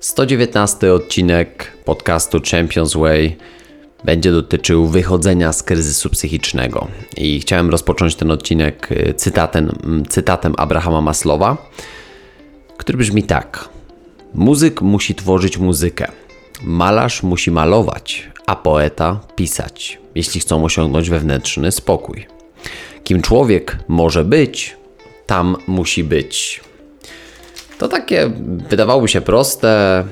119 odcinek podcastu Champions Way będzie dotyczył wychodzenia z kryzysu psychicznego. I chciałem rozpocząć ten odcinek y, cytatem, cytatem Abrahama Maslowa, który brzmi tak: Muzyk musi tworzyć muzykę, malarz musi malować, a poeta pisać, jeśli chcą osiągnąć wewnętrzny spokój. Kim człowiek może być, tam musi być. To takie wydawałoby się proste,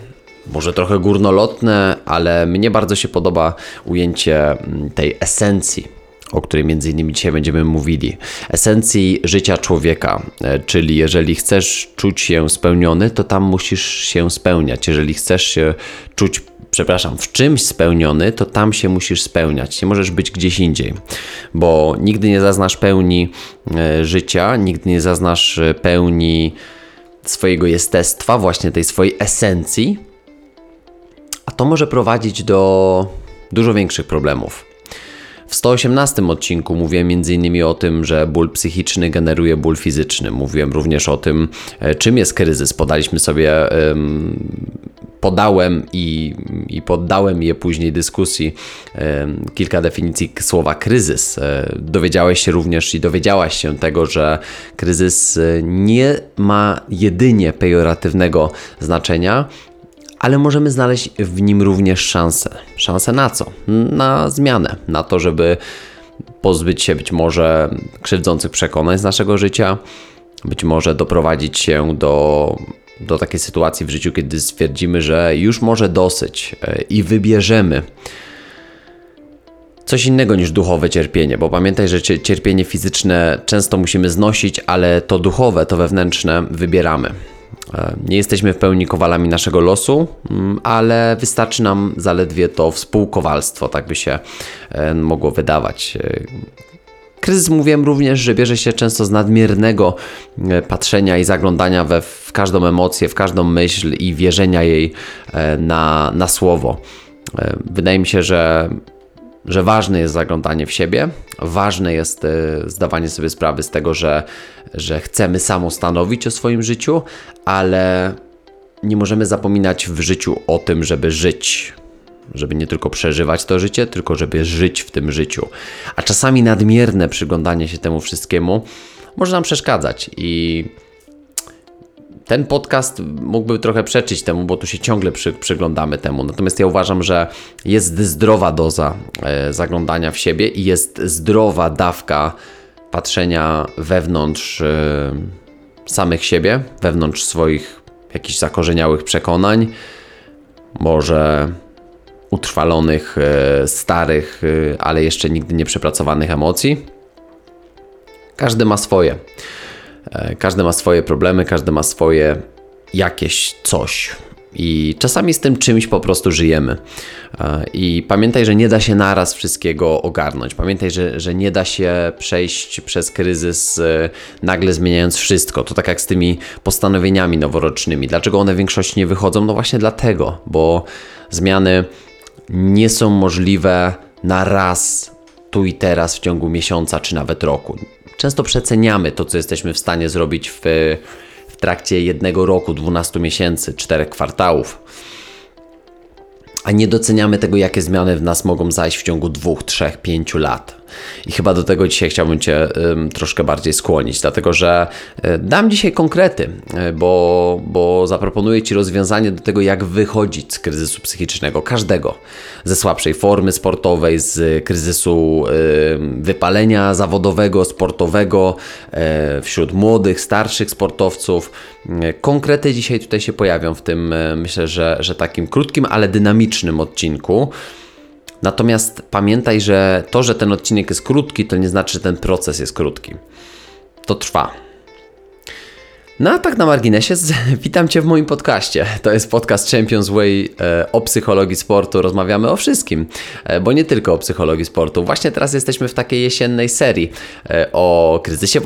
może trochę górnolotne, ale mnie bardzo się podoba ujęcie mm, tej esencji, o której między innymi dzisiaj będziemy mówili. Esencji życia człowieka, e, czyli jeżeli chcesz czuć się spełniony, to tam musisz się spełniać. Jeżeli chcesz się czuć przepraszam, w czymś spełniony, to tam się musisz spełniać. Nie możesz być gdzieś indziej, bo nigdy nie zaznasz pełni e, życia, nigdy nie zaznasz e, pełni swojego jestestwa, właśnie tej swojej esencji, a to może prowadzić do dużo większych problemów. W 118 odcinku mówiłem m.in. o tym, że ból psychiczny generuje ból fizyczny. Mówiłem również o tym, e, czym jest kryzys. Podaliśmy sobie, podałem i, i poddałem je później dyskusji kilka definicji słowa kryzys. E, dowiedziałeś się również i dowiedziałaś się tego, że kryzys e, nie ma jedynie pejoratywnego znaczenia, ale możemy znaleźć w nim również szansę. Szansę na co? Na zmianę, na to, żeby pozbyć się być może krzywdzących przekonań z naszego życia, być może doprowadzić się do, do takiej sytuacji w życiu, kiedy stwierdzimy, że już może dosyć e, i wybierzemy coś innego niż duchowe cierpienie, bo pamiętaj, że cierpienie fizyczne często musimy znosić, ale to duchowe, to wewnętrzne wybieramy. E, nie jesteśmy w pełni kowalami naszego losu, mm, ale wystarczy nam zaledwie to współkowalstwo, tak by się e, mogło wydawać. E, kryzys mówiłem również, że bierze się często z nadmiernego patrzenia i zaglądania we, w każdą emocję, w każdą myśl i wierzenia jej na, na słowo. Wydaje mi się, że że ważne jest zaglądanie w siebie, ważne jest e, zdawanie sobie sprawy z tego, że, że chcemy samostanowić o swoim życiu, ale nie możemy zapominać w życiu o tym, żeby żyć. Żeby nie tylko przeżywać to życie, tylko żeby żyć w tym życiu. A czasami nadmierne przyglądanie się temu wszystkiemu może nam przeszkadzać i ten podcast mógłby trochę przeczyć temu, bo tu się ciągle przy, przyglądamy temu. Natomiast ja uważam, że jest zdrowa doza e, zaglądania w siebie i jest zdrowa dawka patrzenia wewnątrz e, samych siebie, wewnątrz swoich jakichś zakorzeniałych przekonań, może utrwalonych, e, starych, e, ale jeszcze nigdy nie przepracowanych emocji. Każdy ma swoje. E, każdy ma swoje problemy, każdy ma swoje jakieś coś. I czasami z tym czymś po prostu żyjemy. I pamiętaj, że nie da się naraz wszystkiego ogarnąć. Pamiętaj, że, że nie da się przejść przez kryzys nagle zmieniając wszystko. To tak jak z tymi postanowieniami noworocznymi. Dlaczego one w większości nie wychodzą? No właśnie dlatego, bo zmiany nie są możliwe na raz, tu i teraz w ciągu miesiąca czy nawet roku często przeceniamy to, co jesteśmy w stanie zrobić w, w trakcie jednego roku, 12 miesięcy, 4 kwartałów a nie doceniamy tego, jakie zmiany w nas mogą zajść w ciągu dwóch, trzech, pięciu lat. I chyba do tego dzisiaj chciałbym Cię y, troszkę bardziej skłonić, dlatego że y, dam dzisiaj konkrety, y, bo, bo zaproponuję Ci rozwiązanie do tego, jak wychodzić z kryzysu psychicznego każdego. Ze słabszej formy sportowej, z kryzysu wypalenia zawodowego, sportowego wśród młodych, starszych sportowców. Konkrety dzisiaj tutaj się pojawią w tym, myślę, że, że takim krótkim, ale dynamicznym odcinku. Natomiast pamiętaj, że to, że ten odcinek jest krótki, to nie znaczy, że ten proces jest krótki. To trwa. No a tak na marginesie, witam Cię w moim podcaście. To jest podcast Champions Way e, o psychologii sportu. Rozmawiamy o wszystkim, e, bo nie tylko o psychologii sportu. Właśnie teraz jesteśmy w takiej jesiennej serii e, o kryzysie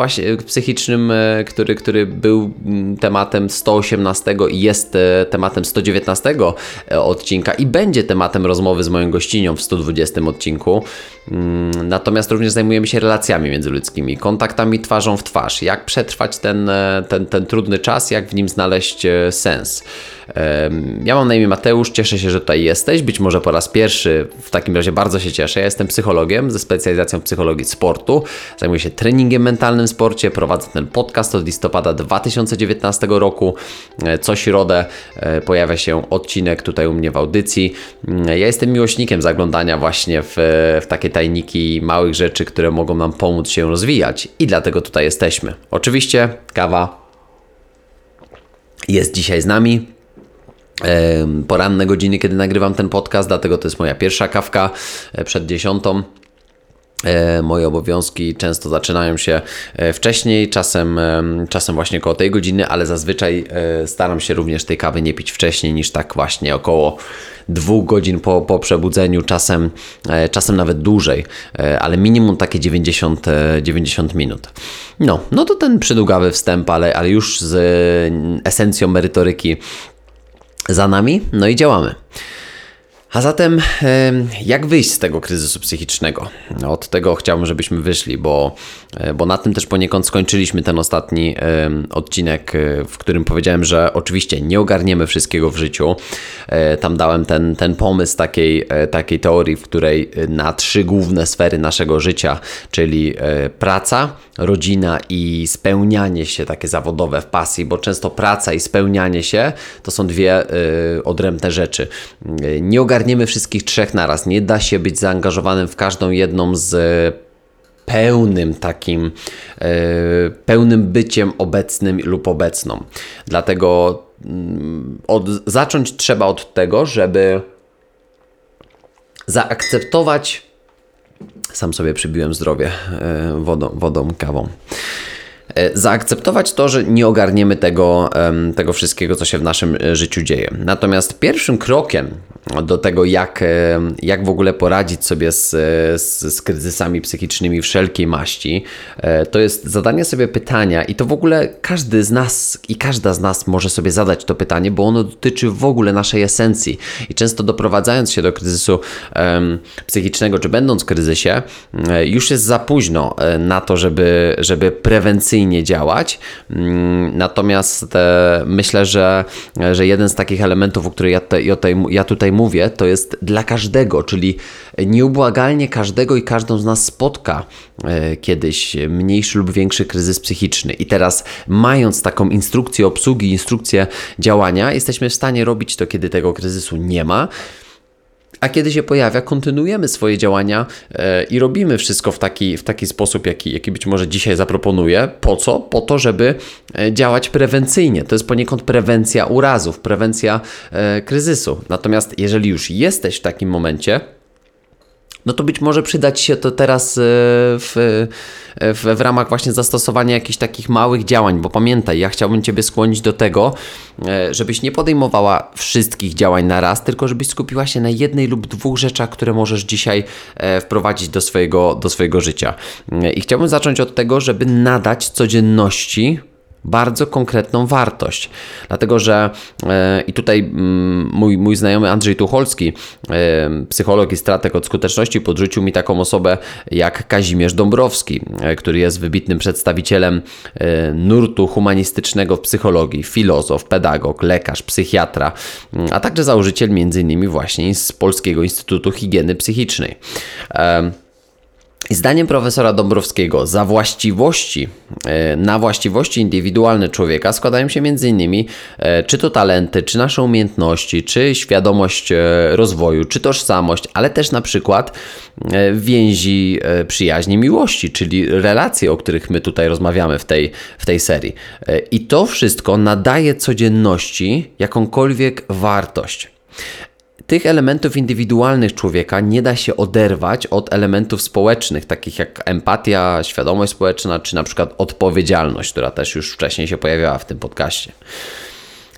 psychicznym, który, który był mm, tematem 118 i jest tematem 119 odcinka i będzie tematem rozmowy z moją gościnią w 120 odcinku. Mm, natomiast również zajmujemy się relacjami międzyludzkimi, kontaktami twarzą w twarz, jak przetrwać ten, ten, ten ten trudny czas, jak w nim znaleźć e, sens. Ja mam na imię Mateusz, cieszę się, że tutaj jesteś. Być może po raz pierwszy, w takim razie bardzo się cieszę. Ja jestem psychologiem ze specjalizacją w psychologii sportu. Zajmuję się treningiem mentalnym w sporcie. Prowadzę ten podcast od listopada 2019 roku. E, co środę e, pojawia się odcinek tutaj u mnie w audycji. Mm, ja jestem miłośnikiem zaglądania właśnie w, w takie tajniki małych rzeczy, które mogą nam pomóc się rozwijać i dlatego tutaj jesteśmy. Oczywiście kawa jest dzisiaj z nami poranne godziny, kiedy nagrywam ten podcast, dlatego to jest moja pierwsza kawka e, przed dziesiątą. E, moje obowiązki często zaczynają się e, wcześniej, czasem, czasem właśnie koło tej godziny, ale zazwyczaj staram się również tej kawy nie pić wcześniej niż tak właśnie około dwóch godzin po, po przebudzeniu, czasem, czasem nawet dłużej, ale minimum takie 90, 90 minut. No, no to ten przydługawy wstęp, ale, ale już z esencją merytoryki za nami, no i działamy. A zatem, jak wyjść z tego kryzysu psychicznego? Od tego chciałbym, żebyśmy wyszli, bo, e, bo na tym też poniekąd skończyliśmy ten ostatni odcinek, e, w którym powiedziałem, że oczywiście nie ogarniemy wszystkiego w życiu. E, tam dałem ten, ten pomysł takiej, takiej teorii, w której na trzy główne sfery naszego życia, czyli praca, rodzina i spełnianie się takie zawodowe w pasji, bo często praca i spełnianie się to są dwie odrębne rzeczy. Nie ogarniemy ogarniemy wszystkich trzech naraz. Nie da się być zaangażowanym w każdą jedną z pełnym takim, e, pełnym byciem obecnym lub obecną. Dlatego mm, od, zacząć trzeba od tego, żeby zaakceptować. Sam sobie przybiłem zdrowie e, wodą, wodą kawą. E, zaakceptować to, że nie ogarniemy tego, tego wszystkiego, co się w naszym e, życiu dzieje. Natomiast pierwszym krokiem do tego, jak, jak w ogóle poradzić sobie z, z, z kryzysami psychicznymi wszelkiej maści, e, to jest zadanie sobie pytania, i to w ogóle każdy z nas i każda z nas może sobie zadać to pytanie, bo ono dotyczy w ogóle naszej esencji. I często doprowadzając się do kryzysu um, psychicznego, czy będąc w kryzysie, już jest za późno na to, żeby, żeby prewencyjnie działać. Mm, natomiast e, myślę, że, że jeden z takich elementów, o których ja tutaj, ja tutaj mówię, to jest dla każdego, czyli nieubłagalnie każdego i każdą z nas spotka e, kiedyś mniejszy lub większy kryzys psychiczny. I teraz, mając taką instrukcję obsługi, instrukcję działania, jesteśmy w stanie robić to, kiedy tego kryzysu nie ma a kiedy się pojawia, kontynuujemy swoje działania e, i robimy wszystko w taki, w taki sposób, jaki, jaki być może dzisiaj zaproponuję. Po co? Po to, żeby e, działać prewencyjnie. To jest poniekąd prewencja urazów, prewencja e, kryzysu. Natomiast jeżeli już jesteś w takim momencie, no to być może przydać się to teraz e, w, e, w, w, ramach właśnie zastosowania jakichś takich małych działań, bo pamiętaj, ja chciałbym Ciebie skłonić do tego, e, żebyś nie podejmowała wszystkich działań na raz, tylko żebyś skupiła się na jednej lub dwóch rzeczach, które możesz dzisiaj wprowadzić do swojego, do swojego życia. I chciałbym zacząć od tego, żeby nadać codzienności bardzo konkretną wartość. Dlatego, że e, i tutaj mm, mój, mój znajomy Andrzej Tucholski, e, psycholog i strateg od skuteczności, podrzucił mi taką osobę jak Kazimierz Dąbrowski, e, który jest wybitnym przedstawicielem nurtu humanistycznego w psychologii, filozof, pedagog, lekarz, psychiatra, mm, a także założyciel między innymi właśnie z Polskiego Instytutu Higieny Psychicznej. Zdaniem profesora Dąbrowskiego, za właściwości, e, na właściwości indywidualne człowieka składają się m.in. E, czy to talenty, czy nasze umiejętności, czy świadomość e, rozwoju, czy tożsamość, ale też na przykład więzi przyjaźni, miłości, czyli relacje, o których my tutaj rozmawiamy w tej, w tej serii. I to wszystko nadaje codzienności jakąkolwiek wartość tych elementów indywidualnych człowieka nie da się oderwać od elementów społecznych, takich jak empatia, świadomość społeczna, czy na przykład odpowiedzialność, która też już wcześniej się pojawiała w tym podcaście.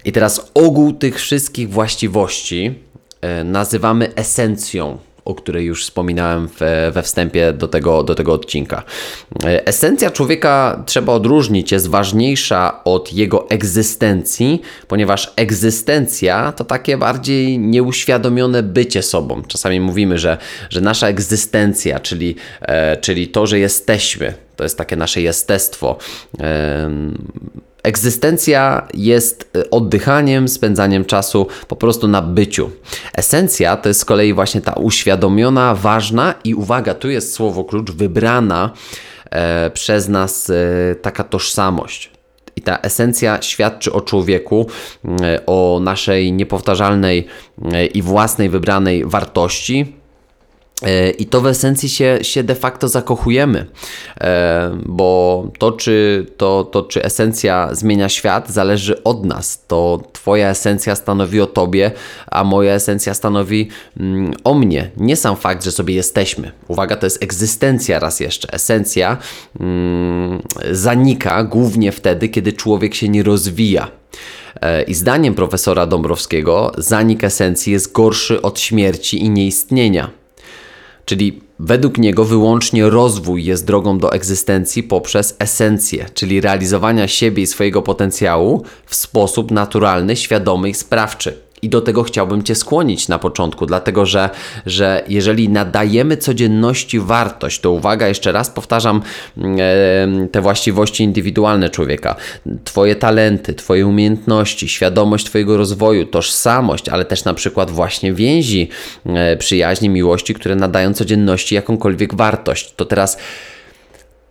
I teraz ogół tych wszystkich właściwości e, nazywamy esencją o której już wspominałem we, wstępie do tego, do tego odcinka. Esencja człowieka trzeba odróżnić, jest ważniejsza od jego egzystencji, ponieważ egzystencja to takie bardziej nieuświadomione bycie sobą. Czasami mówimy, że, że nasza egzystencja, czyli, e, czyli to, że jesteśmy, to jest takie nasze jestestwo. Egzystencja jest y, oddychaniem, spędzaniem czasu po prostu na byciu. Esencja to jest z kolei właśnie ta uświadomiona, ważna i uwaga, tu jest słowo klucz, wybrana e, przez nas e, taka tożsamość. I ta esencja świadczy o człowieku, e, o naszej niepowtarzalnej e, i własnej wybranej wartości, I to w esencji się, się de facto zakochujemy, e, bo to czy, to, to, czy esencja zmienia świat, zależy od nas. To Twoja esencja stanowi o Tobie, a moja esencja stanowi mm, o mnie. Nie sam fakt, że sobie jesteśmy. Uwaga, to jest egzystencja raz jeszcze. Esencja mm, zanika głównie wtedy, kiedy człowiek się nie rozwija. E, I zdaniem profesora Dąbrowskiego, zanik esencji jest gorszy od śmierci i nieistnienia. Czyli według niego wyłącznie rozwój jest drogą do egzystencji poprzez esencję, czyli realizowania siebie i swojego potencjału w sposób naturalny, świadomy i sprawczy. I do tego chciałbym Cię skłonić na początku, dlatego że, że jeżeli nadajemy codzienności wartość, to uwaga, jeszcze raz powtarzam e, te właściwości indywidualne człowieka, Twoje talenty, Twoje umiejętności, świadomość Twojego rozwoju, tożsamość, ale też na przykład właśnie więzi, e, przyjaźni, miłości, które nadają codzienności jakąkolwiek wartość. To teraz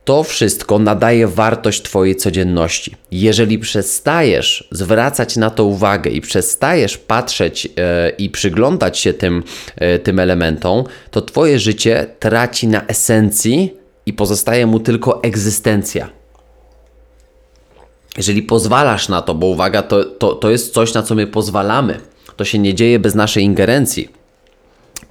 to wszystko nadaje wartość Twojej codzienności. Jeżeli przestajesz zwracać na to uwagę i przestajesz patrzeć e, i przyglądać się tym, e, tym elementom, to Twoje życie traci na esencji i pozostaje mu tylko egzystencja. Jeżeli pozwalasz na to, bo uwaga, to, to, to jest coś, na co my pozwalamy, to się nie dzieje bez naszej ingerencji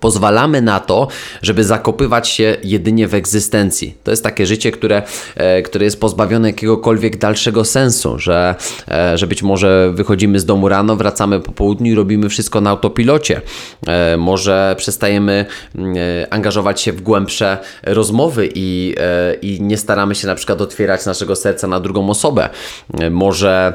pozwalamy na to, żeby zakopywać się jedynie w egzystencji. To jest takie życie, które, e, które jest pozbawione jakiegokolwiek dalszego sensu, że, e, że być może wychodzimy z domu rano, wracamy po południu i robimy wszystko na autopilocie. E, może przestajemy mm, angażować się w głębsze rozmowy i, i nie staramy się na przykład otwierać naszego serca na drugą osobę. Może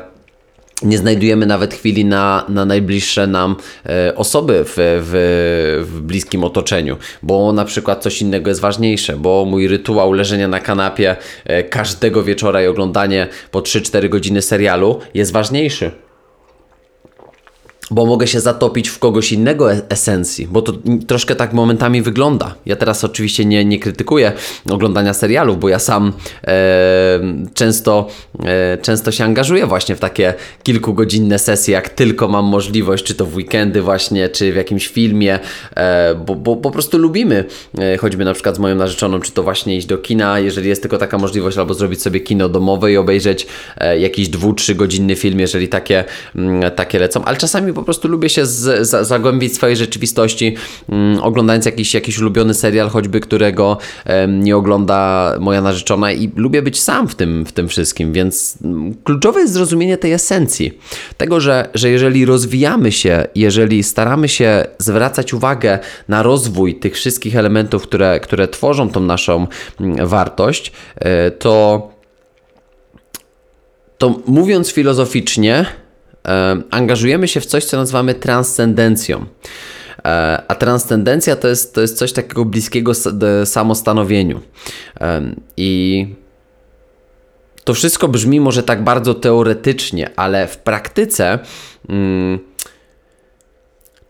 nie znajdujemy nawet chwili na, na najbliższe nam e, osoby w, w, w, bliskim otoczeniu, bo na przykład coś innego jest ważniejsze, bo mój rytuał leżenia na kanapie e, każdego wieczora i oglądanie po 3-4 godziny serialu jest ważniejszy bo mogę się zatopić w kogoś innego e- esencji, bo to troszkę tak momentami wygląda. Ja teraz oczywiście nie, nie krytykuję oglądania serialów, bo ja sam e, często, e, często się angażuję właśnie w takie kilkugodzinne sesje, jak tylko mam możliwość, czy to w weekendy właśnie, czy w jakimś filmie, e, bo, bo po prostu lubimy, e, choćby na przykład z moją narzeczoną, czy to właśnie iść do kina, jeżeli jest tylko taka możliwość, albo zrobić sobie kino domowe i obejrzeć e, jakiś dwu, trzy godzinny film, jeżeli takie, mm, takie lecą, ale czasami po prostu lubię się z, z, zagłębić w swojej rzeczywistości, mm, oglądając jakiś, jakiś ulubiony serial, choćby którego nie ogląda moja narzeczona i lubię być sam w tym, w tym wszystkim, więc mm, kluczowe jest zrozumienie tej esencji. Tego, że, że jeżeli rozwijamy się, jeżeli staramy się zwracać uwagę na rozwój tych wszystkich elementów, które, które tworzą tą naszą mm, wartość, e, to to mówiąc filozoficznie, angażujemy się w coś, co nazywamy transcendencją. E, a transcendencja to jest, to jest coś takiego bliskiego samostanowieniu. I to wszystko brzmi może tak bardzo teoretycznie, ale w praktyce. Mm,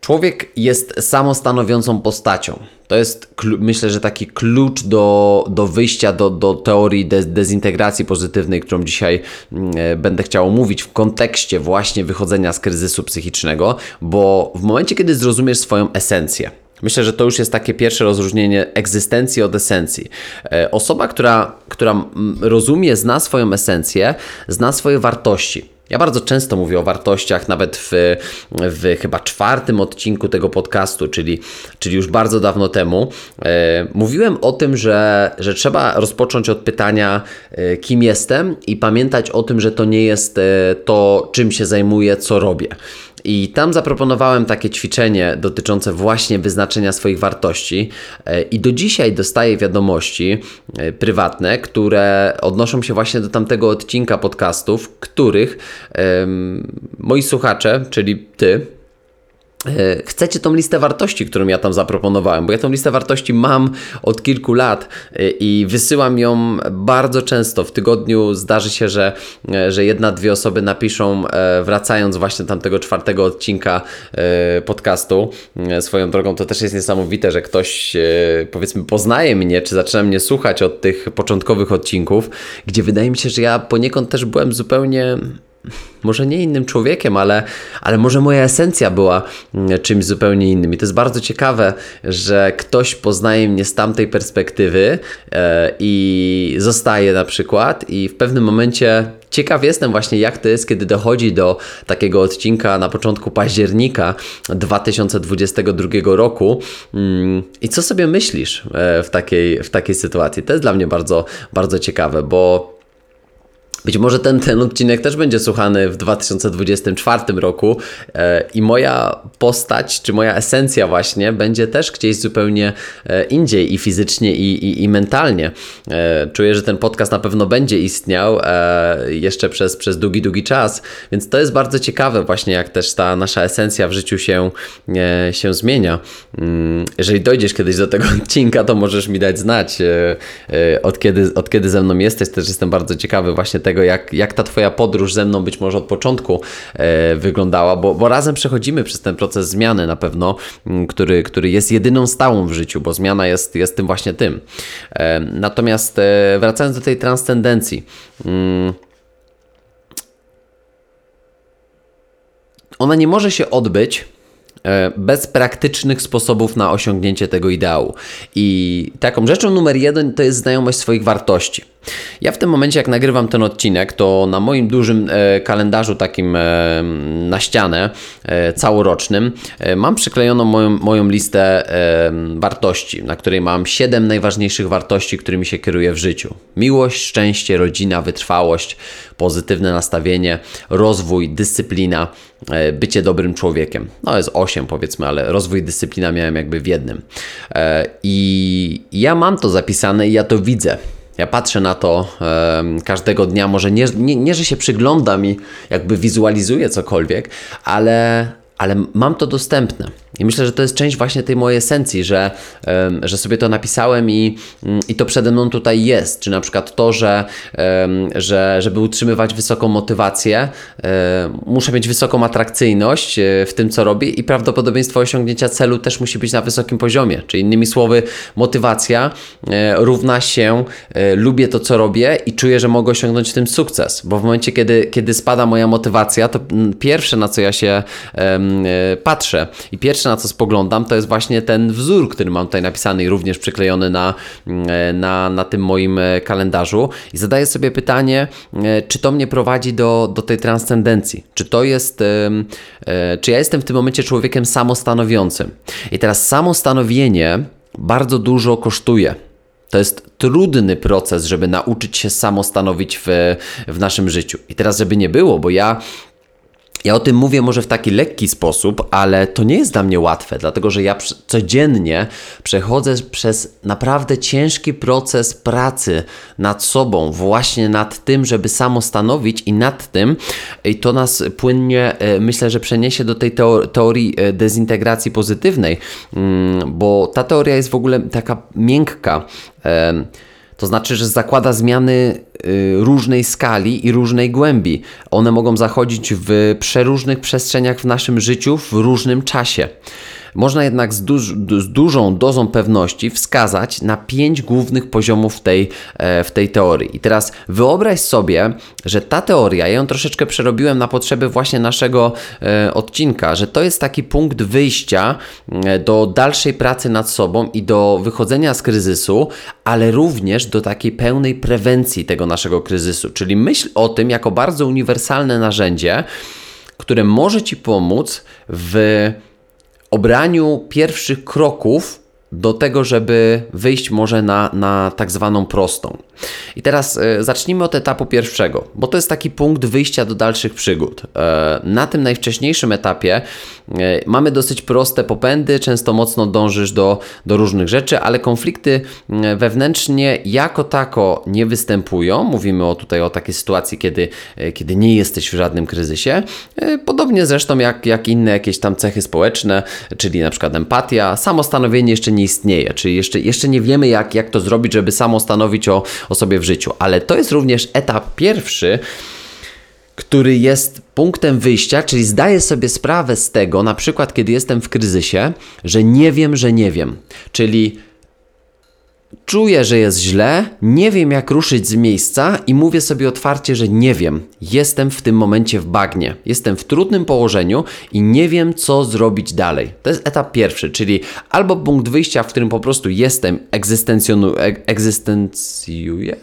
Człowiek jest samostanowiącą postacią. To jest, myślę, że taki klucz do, do wyjścia do, do teorii de, dezintegracji pozytywnej, którą dzisiaj mm, e, będę chciał omówić w kontekście właśnie wychodzenia z kryzysu psychicznego, bo w momencie, kiedy zrozumiesz swoją esencję, Myślę, że to już jest takie pierwsze rozróżnienie egzystencji od esencji. E, osoba, która, która mm, rozumie, zna swoją esencję, zna swoje wartości. Ja bardzo często mówię o wartościach, nawet w, w chyba czwartym odcinku tego podcastu, czyli, czyli już bardzo dawno temu. E, mówiłem o tym, że, że trzeba rozpocząć od pytania, e, kim jestem, i pamiętać o tym, że to nie jest e, to, czym się zajmuję, co robię. I tam zaproponowałem takie ćwiczenie dotyczące właśnie wyznaczenia swoich wartości. E, I do dzisiaj dostaję wiadomości e, prywatne, które odnoszą się właśnie do tamtego odcinka podcastów, których um, moi słuchacze, czyli ty, chcecie tą listę wartości, którą ja tam zaproponowałem, bo ja tą listę wartości mam od kilku lat e, i wysyłam ją bardzo często. W tygodniu zdarzy się, że, e, że jedna, dwie osoby napiszą, wracając właśnie tamtego czwartego odcinka podcastu. Swoją drogą to też jest niesamowite, że ktoś powiedzmy poznaje mnie, czy zaczyna mnie słuchać od tych początkowych odcinków, gdzie wydaje mi się, że ja poniekąd też byłem zupełnie może nie innym człowiekiem, ale, ale może moja esencja była mm, czymś zupełnie innym. I to jest bardzo ciekawe, że ktoś poznaje mnie z tamtej perspektywy e, i zostaje na przykład, i w pewnym momencie ciekaw jestem właśnie, jak to jest, kiedy dochodzi do takiego odcinka na początku października 2022 roku. Mm, I co sobie myślisz e, w takiej, w takiej sytuacji? To jest dla mnie bardzo, bardzo ciekawe, bo być może ten, ten odcinek też będzie słuchany w 2024 roku e, i moja postać, czy moja esencja właśnie będzie też gdzieś zupełnie e, indziej i fizycznie i, i, i mentalnie. E, czuję, że ten podcast na pewno będzie istniał jeszcze przez, przez długi, długi czas, więc to jest bardzo ciekawe właśnie jak też ta nasza esencja w życiu się, się zmienia. Mm, jeżeli dojdziesz kiedyś do tego odcinka, to możesz mi dać znać od kiedy, od kiedy ze mną jesteś. Też jestem bardzo ciekawy właśnie tego, tego, jak, jak ta Twoja podróż ze mną być może od początku e, wyglądała, bo, bo razem przechodzimy przez ten proces zmiany na pewno, m, który, który jest jedyną stałą w życiu, bo zmiana jest, jest tym właśnie tym. E, natomiast e, wracając do tej transcendencji. Mm, ona nie może się odbyć e, bez praktycznych sposobów na osiągnięcie tego ideału. I taką rzeczą numer jeden to jest znajomość swoich wartości. Ja w tym momencie, jak nagrywam ten odcinek, to na moim dużym e, kalendarzu takim e, na ścianę e, całorocznym mam przyklejoną moją, moją listę wartości, na której mam 7 najważniejszych wartości, którymi się kieruję w życiu. Miłość, szczęście, rodzina, wytrwałość, pozytywne nastawienie, rozwój, dyscyplina, bycie dobrym człowiekiem. No jest 8 powiedzmy, ale rozwój dyscyplina miałem jakby w jednym. I ja mam to zapisane i ja to widzę. Ja patrzę na to każdego dnia, może nie, nie, nie, że się przyglądam i jakby wizualizuję cokolwiek, ale, ale mam to dostępne. I myślę, że to jest część właśnie tej mojej esencji, że, że sobie to napisałem i, mm, i to przede mną tutaj jest. Czy na przykład to, że, że żeby utrzymywać wysoką motywację, muszę mieć wysoką atrakcyjność e, w tym, co robię i prawdopodobieństwo osiągnięcia celu też musi być na wysokim poziomie. Czyli innymi słowy, motywacja e, równa się e, lubię to, co robię i czuję, że mogę osiągnąć w tym sukces. Bo w momencie, kiedy, kiedy spada moja motywacja, to mm, pierwsze, na co ja się patrzę i pierwsze, pierwsze na co spoglądam, to jest właśnie ten wzór, który mam tutaj napisany i również przyklejony na, mm, na, na tym moim e, kalendarzu i zadaję sobie pytanie, e, czy to mnie prowadzi do, do tej transcendencji, czy to jest, e, czy ja jestem w tym momencie człowiekiem samostanowiącym. I teraz samostanowienie bardzo dużo kosztuje. To jest trudny proces, żeby nauczyć się samostanowić w, w naszym życiu. I teraz, żeby nie było, bo ja ja o tym mówię może w taki lekki sposób, ale to nie jest dla mnie łatwe, dlatego że ja codziennie przechodzę przez naprawdę ciężki proces pracy nad sobą, właśnie nad tym, żeby samostanowić i nad tym, i to nas płynnie e, myślę, że przeniesie do tej teorii e, dezintegracji pozytywnej, mm, bo ta teoria jest w ogóle taka miękka. To znaczy, że zakłada zmiany y, różnej skali i różnej głębi. One mogą zachodzić w przeróżnych przestrzeniach w naszym życiu w różnym czasie. Można jednak z, duż, z dużą dozą pewności wskazać na pięć głównych poziomów tej, e, w tej teorii. I teraz wyobraź sobie, że ta teoria, ja ją troszeczkę przerobiłem na potrzeby właśnie naszego e, odcinka, że to jest taki punkt wyjścia e, do dalszej pracy nad sobą i do wychodzenia z kryzysu, ale również do takiej pełnej prewencji tego naszego kryzysu. Czyli myśl o tym jako bardzo uniwersalne narzędzie, które może Ci pomóc w obraniu pierwszych kroków do tego, żeby wyjść może na, na tak zwaną prostą. I teraz e, zacznijmy od etapu pierwszego, bo to jest taki punkt wyjścia do dalszych przygód. E, na tym najwcześniejszym etapie e, mamy dosyć proste popędy, często mocno dążysz do, do różnych rzeczy, ale konflikty wewnętrznie jako tako nie występują. Mówimy o, tutaj o takiej sytuacji, kiedy, kiedy nie jesteś w żadnym kryzysie. Podobnie zresztą jak, jak inne jakieś tam cechy społeczne, czyli na przykład empatia. Samostanowienie jeszcze nie istnieje, czyli jeszcze, jeszcze nie wiemy jak, jak to zrobić, żeby samo stanowić o, o sobie w życiu. Ale to jest również etap pierwszy, który jest punktem wyjścia, czyli zdaję sobie sprawę z tego, na przykład kiedy jestem w kryzysie, że nie wiem, że nie wiem. Czyli czuję, że jest źle, nie wiem jak ruszyć z miejsca i mówię sobie otwarcie, że nie wiem. Jestem w tym momencie w bagnie. Jestem w trudnym położeniu i nie wiem, co zrobić dalej. To jest etap pierwszy, czyli albo punkt wyjścia, w którym po prostu jestem, egzystencjuję.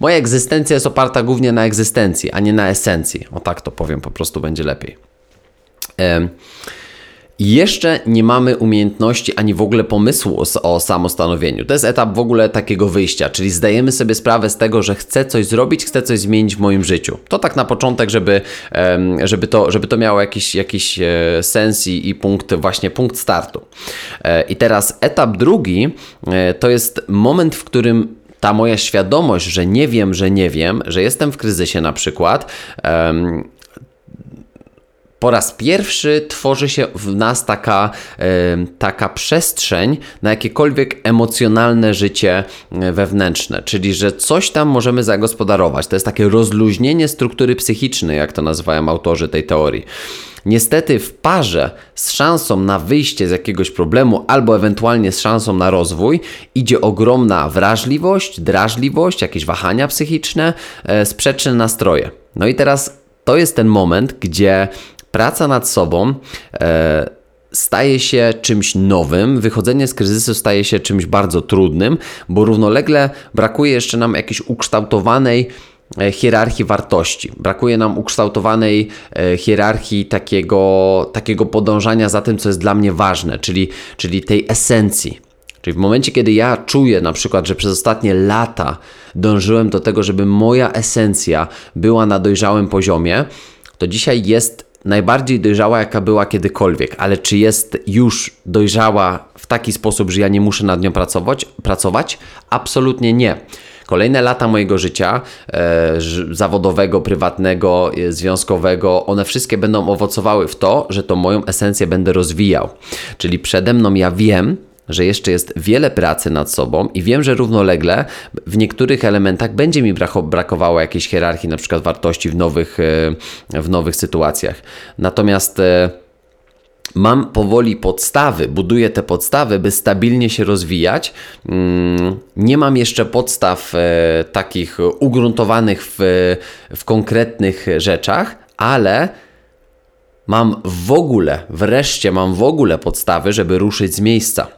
Moja egzystencja jest oparta głównie na egzystencji, a nie na esencji. O tak to powiem, po prostu będzie lepiej. Em, jeszcze nie mamy umiejętności ani w ogóle pomysłu o, samostanowieniu. To jest etap w ogóle takiego wyjścia, czyli zdajemy sobie sprawę z tego, że chcę coś zrobić, chcę coś zmienić w moim życiu. To tak na początek, żeby, żeby, to, żeby to miało jakiś, jakiś e, sens i, punkt, właśnie punkt startu. E, I teraz etap drugi e, to jest moment, w którym ta moja świadomość, że nie wiem, że nie wiem, że jestem w kryzysie na przykład, po raz pierwszy tworzy się w nas taka, taka przestrzeń na jakiekolwiek emocjonalne życie e, wewnętrzne, czyli że coś tam możemy zagospodarować. To jest takie rozluźnienie struktury psychicznej, jak to nazywają autorzy tej teorii. Niestety w parze z szansą na wyjście z jakiegoś problemu albo ewentualnie z szansą na rozwój idzie ogromna wrażliwość, drażliwość, jakieś wahania psychiczne, e, sprzeczne nastroje. No i teraz to jest ten moment, gdzie praca nad sobą e, staje się czymś nowym, wychodzenie z kryzysu staje się czymś bardzo trudnym, bo równolegle brakuje jeszcze nam jakiejś ukształtowanej e, hierarchii wartości. Brakuje nam ukształtowanej e, hierarchii takiego, takiego podążania za tym, co jest dla mnie ważne, czyli, czyli tej esencji. Czyli w momencie, kiedy ja czuję na przykład, że przez ostatnie lata dążyłem do tego, żeby moja esencja była na dojrzałym poziomie, to dzisiaj jest najbardziej dojrzała, jaka była kiedykolwiek, ale czy jest już dojrzała w taki sposób, że ja nie muszę nad nią pracować? pracować? Absolutnie nie. Kolejne lata mojego życia e, zawodowego, prywatnego, e, związkowego, one wszystkie będą owocowały w to, że to moją esencję będę rozwijał. Czyli przede mną ja wiem, że jeszcze jest wiele pracy nad sobą i wiem, że równolegle w niektórych elementach będzie mi brakowało jakiejś hierarchii, na przykład wartości w nowych, e, w nowych sytuacjach. Natomiast e, mam powoli podstawy, buduję te podstawy, by stabilnie się rozwijać. Mm, nie mam jeszcze podstaw e, takich ugruntowanych w, w konkretnych rzeczach, ale mam w ogóle, wreszcie mam w ogóle podstawy, żeby ruszyć z miejsca.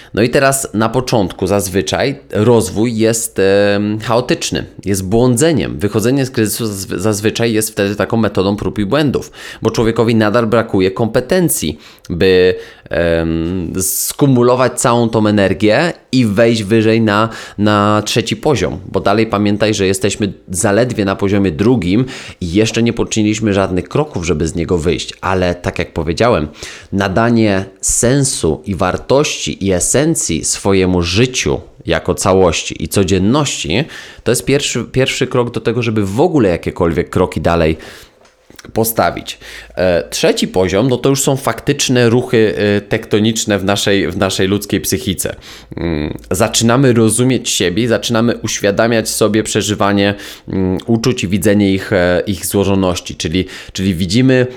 No i teraz na początku zazwyczaj rozwój jest e, chaotyczny, jest błądzeniem. Wychodzenie z kryzysu zazwyczaj jest wtedy taką metodą prób i błędów, bo człowiekowi nadal brakuje kompetencji, by e, skumulować całą tą energię i wejść wyżej na, na trzeci poziom, bo dalej pamiętaj, że jesteśmy zaledwie na poziomie drugim i jeszcze nie poczyniliśmy żadnych kroków, żeby z niego wyjść, ale tak jak powiedziałem, nadanie sensu i wartości i esencji swojemu życiu jako całości i codzienności, to jest pierwszy, pierwszy krok do tego, żeby w ogóle jakiekolwiek kroki dalej postawić. E, trzeci poziom, no to już są faktyczne ruchy e, tektoniczne w naszej, w naszej ludzkiej psychice. Mm, zaczynamy rozumieć siebie, zaczynamy uświadamiać sobie przeżywanie mm, uczuć i widzenie ich, e, ich złożoności, czyli, czyli widzimy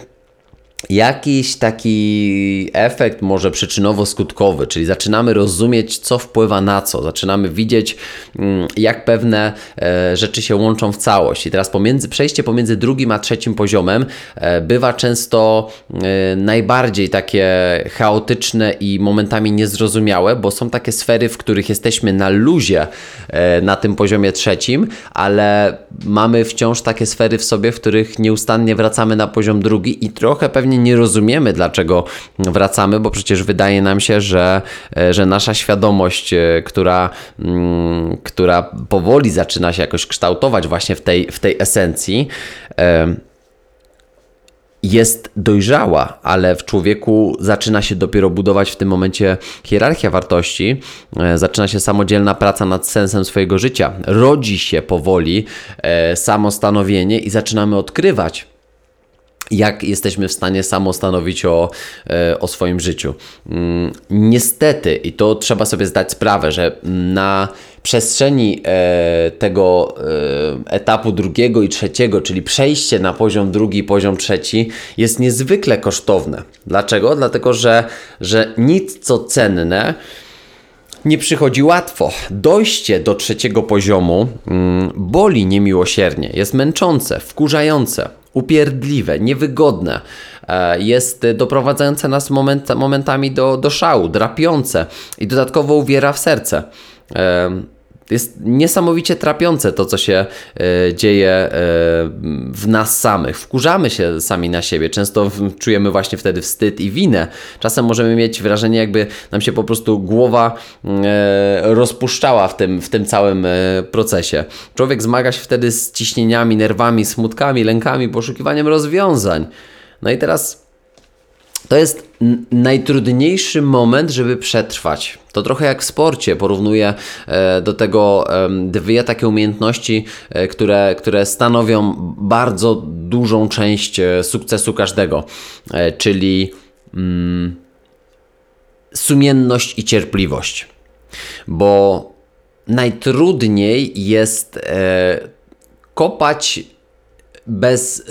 jakiś taki efekt może przyczynowo-skutkowy, czyli zaczynamy rozumieć, co wpływa na co, zaczynamy widzieć, mm, jak pewne e, rzeczy się łączą w całość. I teraz pomiędzy, przejście pomiędzy drugim a trzecim poziomem e, bywa często e, najbardziej takie chaotyczne i momentami niezrozumiałe, bo są takie sfery, w których jesteśmy na luzie na tym poziomie trzecim, ale mamy wciąż takie sfery w sobie, w których nieustannie wracamy na poziom drugi i trochę pewnie stanie nie rozumiemy, dlaczego wracamy, bo przecież wydaje nam się, że, e, że nasza świadomość, e, która, mm, która powoli zaczyna się jakoś kształtować właśnie w tej, w tej esencji, jest dojrzała, ale w człowieku zaczyna się dopiero budować w tym momencie hierarchia wartości, e, zaczyna się samodzielna praca nad sensem swojego życia, rodzi się powoli samostanowienie i zaczynamy odkrywać jak jesteśmy w stanie samostanowić o, e, o swoim życiu. Mm, niestety, i to trzeba sobie zdać sprawę, że na przestrzeni e, tego e, etapu drugiego i trzeciego, czyli przejście na poziom drugi i poziom trzeci, jest niezwykle kosztowne. Dlaczego? Dlatego, że, że nic co cenne nie przychodzi łatwo. Dojście do trzeciego poziomu mm, boli niemiłosiernie, jest męczące, wkurzające upierdliwe, niewygodne, e, jest doprowadzające nas moment, momentami do, do szału, drapiące i dodatkowo uwiera w serce. Jest niesamowicie trapiące to, co się e, dzieje e, w nas samych. Wkurzamy się sami na siebie. Często czujemy właśnie wtedy wstyd i winę. Czasem możemy mieć wrażenie, jakby nam się po prostu głowa e, rozpuszczała w tym, w tym całym procesie. Człowiek zmaga się wtedy z ciśnieniami, nerwami, smutkami, lękami, poszukiwaniem rozwiązań. No i teraz to jest najtrudniejszy moment, żeby przetrwać. To trochę jak w sporcie. Porównuję e, do tego dwie takie umiejętności, e, które, które stanowią bardzo dużą część e, sukcesu każdego, czyli mm, sumienność i cierpliwość. Bo najtrudniej jest kopać bez,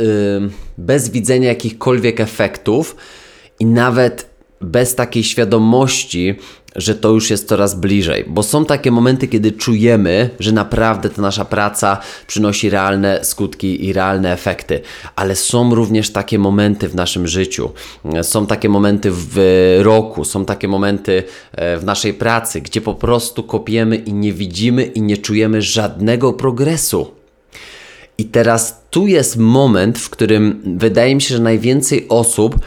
bez widzenia jakichkolwiek efektów i nawet bez takiej świadomości, że to już jest coraz bliżej, bo są takie momenty, kiedy czujemy, że naprawdę ta nasza praca przynosi realne skutki i realne efekty, ale są również takie momenty w naszym życiu, są takie momenty w roku, są takie momenty e, w naszej pracy, gdzie po prostu kopiemy i nie widzimy i nie czujemy żadnego progresu. I teraz tu jest moment, w którym wydaje mi się, że najwięcej osób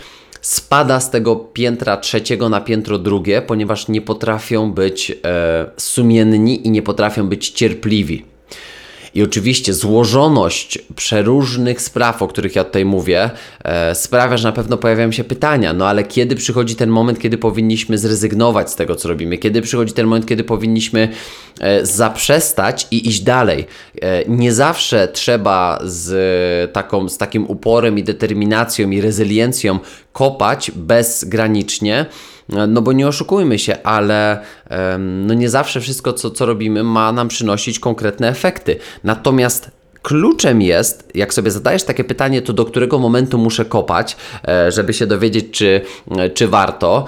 spada z tego piętra trzeciego na piętro drugie, ponieważ nie potrafią być e, sumienni i nie potrafią być cierpliwi. I oczywiście złożoność przeróżnych spraw, o których ja tutaj mówię, e, sprawia, że na pewno pojawiają się pytania, no ale kiedy przychodzi ten moment, kiedy powinniśmy zrezygnować z tego, co robimy? Kiedy przychodzi ten moment, kiedy powinniśmy e, zaprzestać i iść dalej? E, nie zawsze trzeba z, taką, z takim uporem i determinacją i rezyliencją kopać bezgranicznie, no bo nie oszukujmy się, ale no nie zawsze wszystko, co, co robimy, ma nam przynosić konkretne efekty. Natomiast kluczem jest, jak sobie zadajesz takie pytanie, to do którego momentu muszę kopać, e, żeby się dowiedzieć, czy, czy warto,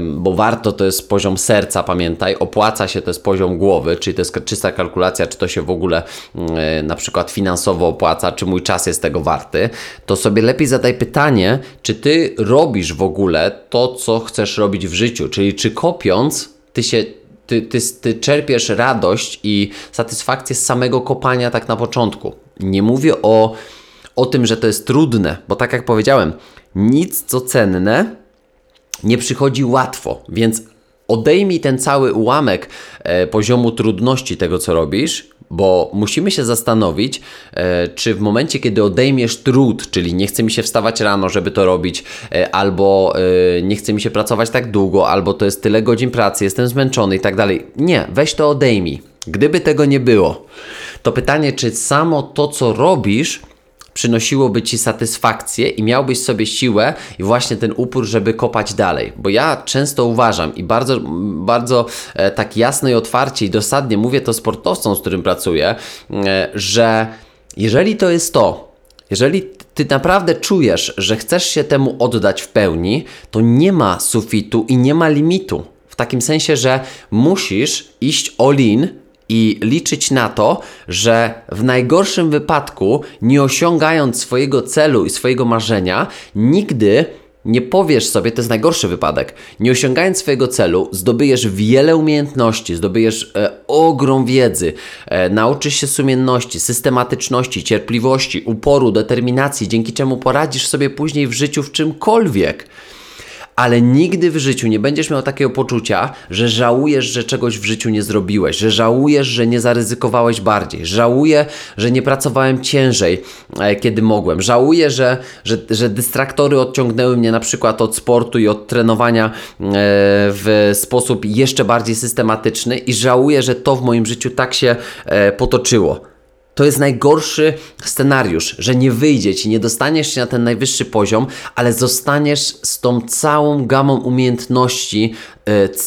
bo warto to jest poziom serca, pamiętaj, opłaca się to jest poziom głowy, czyli to jest czysta kalkulacja, czy to się w ogóle e, na przykład finansowo opłaca, czy mój czas jest tego warty, to sobie lepiej zadaj pytanie, czy ty robisz w ogóle to, co chcesz robić w życiu, czyli czy kopiąc, ty się ty, ty, ty czerpiesz radość i satysfakcję z samego kopania tak na początku. Nie mówię o, o tym, że to jest trudne, bo tak jak powiedziałem, nic co cenne nie przychodzi łatwo, więc odejmij ten cały ułamek e, poziomu trudności tego, co robisz, bo musimy się zastanowić, e, czy w momencie, kiedy odejmiesz trud, czyli nie chce mi się wstawać rano, żeby to robić, e, albo e, nie chce mi się pracować tak długo, albo to jest tyle godzin pracy, jestem zmęczony i tak dalej. Nie, weź to odejmij. Gdyby tego nie było, to pytanie, czy samo to, co robisz, przynosiłoby ci satysfakcję i miałbyś sobie siłę i właśnie ten upór, żeby kopać dalej. Bo ja często uważam i bardzo, bardzo e, tak jasno i otwarcie i dosadnie mówię to sportowcom, z którym pracuję, e, że jeżeli to jest to, jeżeli ty naprawdę czujesz, że chcesz się temu oddać w pełni, to nie ma sufitu i nie ma limitu. W takim sensie, że musisz iść all in i liczyć na to, że w najgorszym wypadku, nie osiągając swojego celu i swojego marzenia, nigdy nie powiesz sobie, to jest najgorszy wypadek. Nie osiągając swojego celu, zdobyjesz wiele umiejętności, zdobyjesz e, ogrom wiedzy, e, nauczysz się sumienności, systematyczności, cierpliwości, uporu, determinacji, dzięki czemu poradzisz sobie później w życiu w czymkolwiek ale nigdy w życiu nie będziesz miał takiego poczucia, że żałujesz, że czegoś w życiu nie zrobiłeś, że żałujesz, że nie zaryzykowałeś bardziej, żałuję, że nie pracowałem ciężej, e, kiedy mogłem, żałuję, że, że, że dystraktory odciągnęły mnie na przykład od sportu i od trenowania e, w sposób jeszcze bardziej systematyczny i żałuję, że to w moim życiu tak się e, potoczyło. To jest najgorszy scenariusz, że nie wyjdzie ci, nie dostaniesz się na ten najwyższy poziom, ale zostaniesz z tą całą gamą umiejętności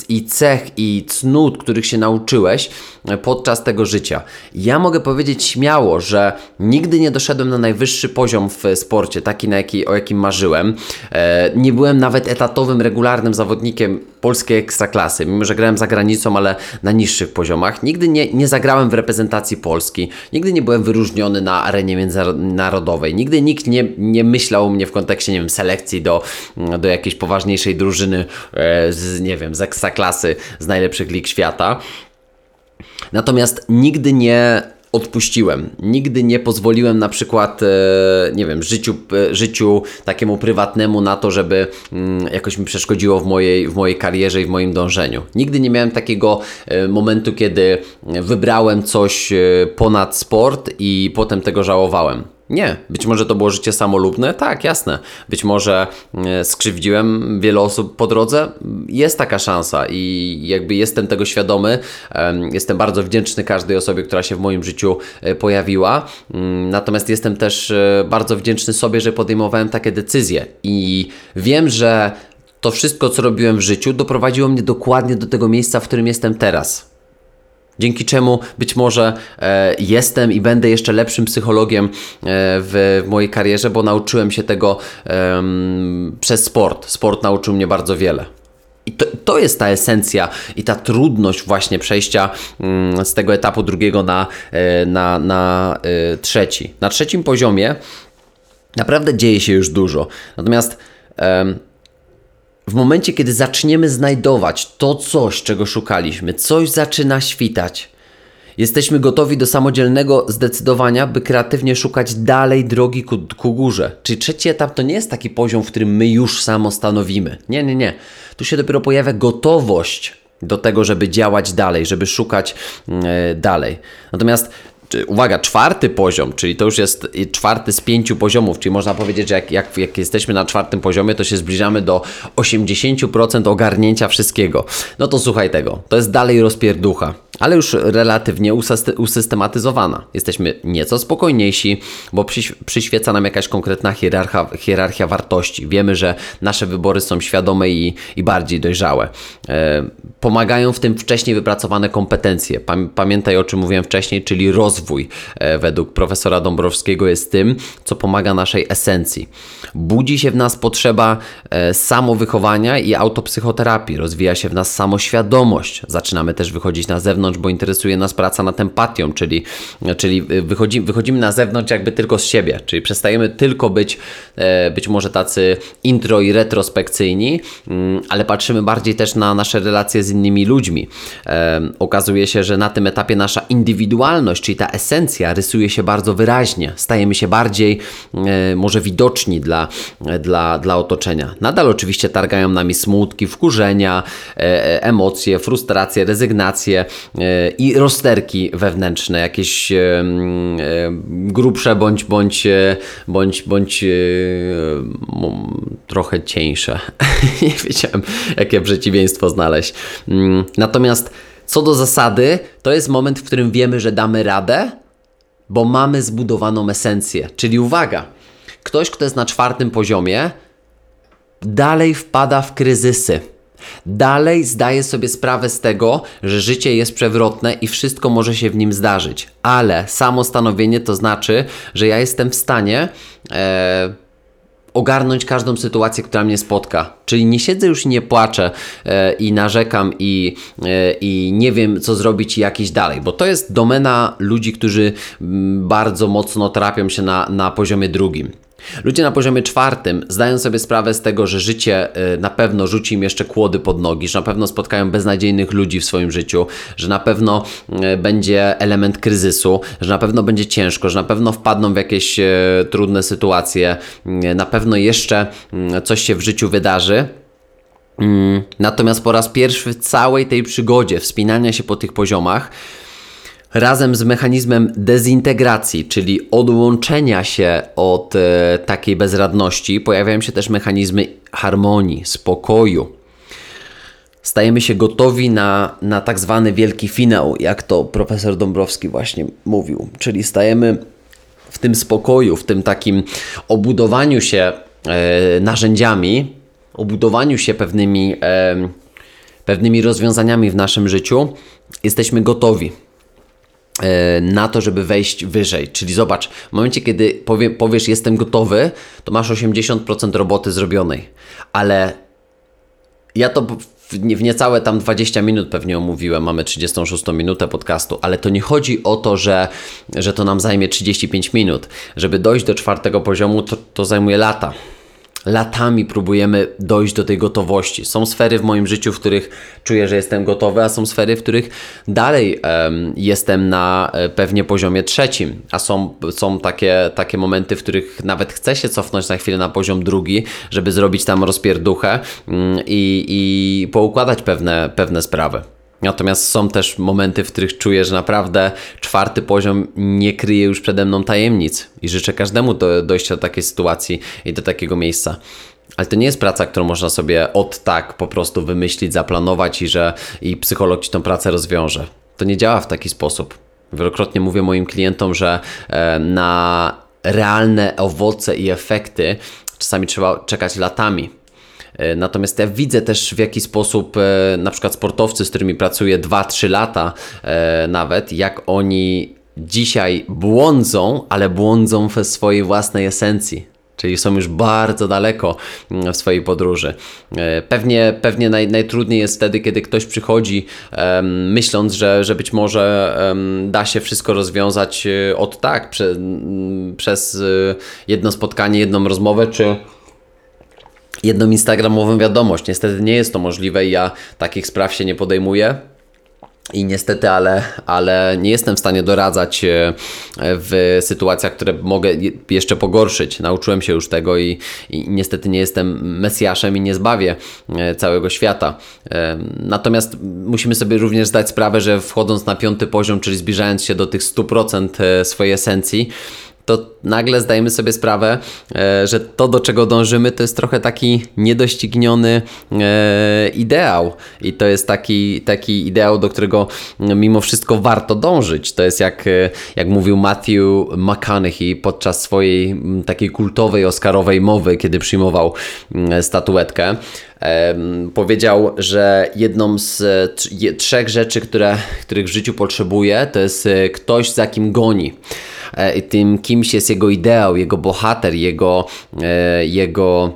i cech i cnót, których się nauczyłeś e, podczas tego życia. Ja mogę powiedzieć śmiało, że nigdy nie doszedłem na najwyższy poziom w sporcie, taki na jaki, o jakim marzyłem. E, nie byłem nawet etatowym, regularnym zawodnikiem polskiej ekstraklasy, mimo że grałem za granicą, ale na niższych poziomach. Nigdy nie, nie zagrałem w reprezentacji Polski, nigdy nie byłem wyróżniony na arenie międzynarodowej, nigdy nikt nie, nie myślał o mnie w kontekście, nie wiem, selekcji do, do jakiejś poważniejszej drużyny e, z, nie wiem, z ekstraklasy, z najlepszych lig świata. Natomiast nigdy nie odpuściłem. Nigdy nie pozwoliłem na przykład, e, nie wiem, życiu, e, życiu takiemu prywatnemu na to, żeby mm, jakoś mi przeszkodziło w mojej, w mojej karierze i w moim dążeniu. Nigdy nie miałem takiego e, momentu, kiedy wybrałem coś ponad sport i potem tego żałowałem. Nie, być może to było życie samolubne, tak, jasne. Być może e, skrzywdziłem wiele osób po drodze, jest taka szansa i jakby jestem tego świadomy. Jestem bardzo wdzięczny każdej osobie, która się w moim życiu e, pojawiła. Mm, natomiast jestem też e, bardzo wdzięczny sobie, że podejmowałem takie decyzje i wiem, że to wszystko, co robiłem w życiu, doprowadziło mnie dokładnie do tego miejsca, w którym jestem teraz. Dzięki czemu być może e, jestem i będę jeszcze lepszym psychologiem e, w, w, mojej karierze, bo nauczyłem się tego e, przez sport. Sport nauczył mnie bardzo wiele. I to, to jest ta esencja i ta trudność właśnie przejścia mm, z tego etapu drugiego na, e, na, na e, trzeci. Na trzecim poziomie naprawdę dzieje się już dużo. Natomiast w momencie, kiedy zaczniemy znajdować to coś, czego szukaliśmy, coś zaczyna świtać. Jesteśmy gotowi do samodzielnego zdecydowania, by kreatywnie szukać dalej drogi ku, ku górze. Czyli trzeci etap to nie jest taki poziom, w którym my już samo stanowimy. Nie, nie, nie. Tu się dopiero pojawia gotowość do tego, żeby działać dalej, żeby szukać yy, dalej. Natomiast uwaga, czwarty poziom, czyli to już jest czwarty z pięciu poziomów, czyli można powiedzieć, że jak, jak, jak jesteśmy na czwartym poziomie, to się zbliżamy do 80% ogarnięcia wszystkiego. No to słuchaj tego, to jest dalej rozpierducha ale już relatywnie usystematyzowana. Jesteśmy nieco spokojniejsi, bo przyświeca nam jakaś konkretna hierarchia, hierarchia wartości. Wiemy, że nasze wybory są świadome i, i bardziej dojrzałe. E, pomagają w tym wcześniej wypracowane kompetencje. Pamiętaj o czym mówiłem wcześniej, czyli rozwój e, według profesora Dąbrowskiego jest tym, co pomaga naszej esencji. Budzi się w nas potrzeba e, samowychowania i autopsychoterapii. Rozwija się w nas samoświadomość. Zaczynamy też wychodzić na zewnątrz zewnątrz, bo interesuje nas praca nad empatią, czyli, czyli wychodzimy, wychodzimy na zewnątrz jakby tylko z siebie, czyli przestajemy tylko być e, być może tacy intro i retrospekcyjni, mm, ale patrzymy bardziej też na nasze relacje z innymi ludźmi. E, okazuje się, że na tym etapie nasza indywidualność, czyli ta esencja rysuje się bardzo wyraźnie. Stajemy się bardziej e, może widoczni dla, dla, dla otoczenia. Nadal oczywiście targają nami smutki, wkurzenia, emocje, frustracje, rezygnacje, i rozterki wewnętrzne, jakieś e, e, grubsze bądź, bądź, bądź, bądź trochę cieńsze. Nie wiedziałem, jakie przeciwieństwo znaleźć. Mm, natomiast co do zasady, to jest moment, w którym wiemy, że damy radę, bo mamy zbudowaną esencję. Czyli uwaga, ktoś, kto jest na czwartym poziomie, dalej wpada w kryzysy Dalej zdaję sobie sprawę z tego, że życie jest przewrotne i wszystko może się w nim zdarzyć, ale samo stanowienie to znaczy, że ja jestem w stanie e, ogarnąć każdą sytuację, która mnie spotka. Czyli nie siedzę już i nie płaczę e, i narzekam i, e, i nie wiem, co zrobić i jakiś dalej, bo to jest domena ludzi, którzy mm, bardzo mocno trapią się na, na poziomie drugim. Ludzie na poziomie czwartym zdają sobie sprawę z tego, że życie y, na pewno rzuci im jeszcze kłody pod nogi, że na pewno spotkają beznadziejnych ludzi w swoim życiu, że na pewno y, będzie element kryzysu, że na pewno będzie ciężko, że na pewno wpadną w jakieś y, trudne sytuacje, na pewno jeszcze coś się w życiu wydarzy. Mm, natomiast po raz pierwszy w całej tej przygodzie wspinania się po tych poziomach, razem z mechanizmem dezintegracji, czyli odłączenia się od e, takiej bezradności, pojawiają się też mechanizmy harmonii, spokoju. Stajemy się gotowi na, na tak zwany wielki finał, jak to profesor Dąbrowski właśnie mówił. Czyli stajemy w tym spokoju, w tym takim obudowaniu się e, narzędziami, obudowaniu się pewnymi, e, pewnymi rozwiązaniami w naszym życiu, jesteśmy gotowi na to, żeby wejść wyżej. Czyli zobacz, w momencie, kiedy powie, powiesz jestem gotowy, to masz 80% roboty zrobionej. Ale ja to w, w niecałe tam 20 minut pewnie omówiłem, mamy 36 minutę podcastu, ale to nie chodzi o to, że, że to nam zajmie 35 minut. Żeby dojść do czwartego poziomu, to, to zajmuje lata latami próbujemy dojść do tej gotowości. Są sfery w moim życiu, w których czuję, że jestem gotowy, a są sfery, w których dalej um, jestem na e, pewnie poziomie trzecim, a są, są takie, takie momenty, w których nawet chcę się cofnąć na chwilę na poziom drugi, żeby zrobić tam rozpierduchę um, i, i poukładać pewne, pewne sprawy. Natomiast są też momenty, w których czuję, że naprawdę czwarty poziom nie kryje już przede mną tajemnic i życzę każdemu do, dojścia do takiej sytuacji i do takiego miejsca. Ale to nie jest praca, którą można sobie od tak po prostu wymyślić, zaplanować i że i psycholog ci tą pracę rozwiąże. To nie działa w taki sposób. Wielokrotnie mówię moim klientom, że e, na realne owoce i efekty czasami trzeba czekać latami natomiast ja widzę też w jaki sposób e, na przykład sportowcy, z którymi pracuję 2-3 lata e, nawet, jak oni dzisiaj błądzą, ale błądzą we swojej własnej esencji. Czyli są już bardzo daleko mm, w swojej podróży. Pewnie, pewnie naj, najtrudniej jest wtedy, kiedy ktoś przychodzi um, myśląc, że, że być może um, da się wszystko rozwiązać od tak, prze, przez jedno spotkanie, jedną rozmowę, czy jedną instagramową wiadomość. Niestety nie jest to możliwe i ja takich spraw się nie podejmuję. I niestety, ale, ale nie jestem w stanie doradzać e, w sytuacjach, które mogę jeszcze pogorszyć. Nauczyłem się już tego i, i niestety nie jestem Mesjaszem i nie zbawię e, całego świata. E, natomiast musimy sobie również zdać sprawę, że wchodząc na piąty poziom, czyli zbliżając się do tych 100% swojej esencji, to nagle zdajemy sobie sprawę, e, że to, do czego dążymy, to jest trochę taki niedościgniony e, ideał. I to jest taki, taki ideał, do którego mimo wszystko warto dążyć. To jest jak, e, jak mówił Matthew McConaughey podczas swojej takiej kultowej Oscarowej mowy, kiedy przyjmował statuetkę. Powiedział, że jedną z trzech rzeczy, które, których w życiu potrzebuje, to jest ktoś, za kim goni. E, tym kimś jest jego ideał, jego bohater, jego, e, jego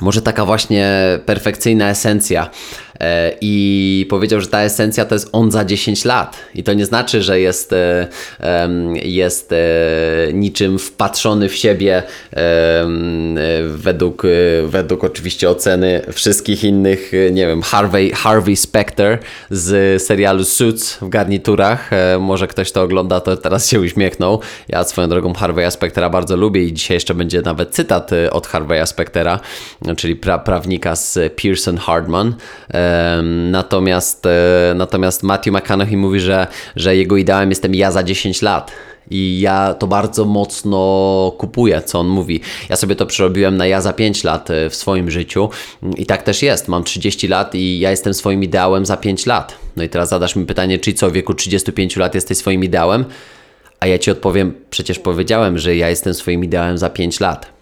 może taka właśnie perfekcyjna esencja. E, i powiedział, że ta esencja to jest on za 10 lat. I to nie znaczy, że jest, e, jest e, niczym wpatrzony w siebie według, według oczywiście oceny wszystkich innych, nie wiem, Harvey, Harvey Specter z serialu Suits w garniturach. Może ktoś to ogląda, to teraz się uśmiechnął. Ja swoją drogą Harvey'a Spectera bardzo lubię i dzisiaj jeszcze będzie nawet cytat od Harvey'a Spectera, czyli pra prawnika z Pearson Hardman. Natomiast, e, natomiast Matthew McConaughey mówi, że, że jego ideałem jestem ja za 10 lat. I ja to bardzo mocno kupuję, co on mówi. Ja sobie to przerobiłem na ja za 5 lat e, w swoim życiu i tak też jest. Mam 30 lat i ja jestem swoim ideałem za 5 lat. No i teraz zadasz mi pytanie, czy co w wieku 35 lat jesteś swoim ideałem? A ja ci odpowiem, przecież powiedziałem, że ja jestem swoim ideałem za 5 lat.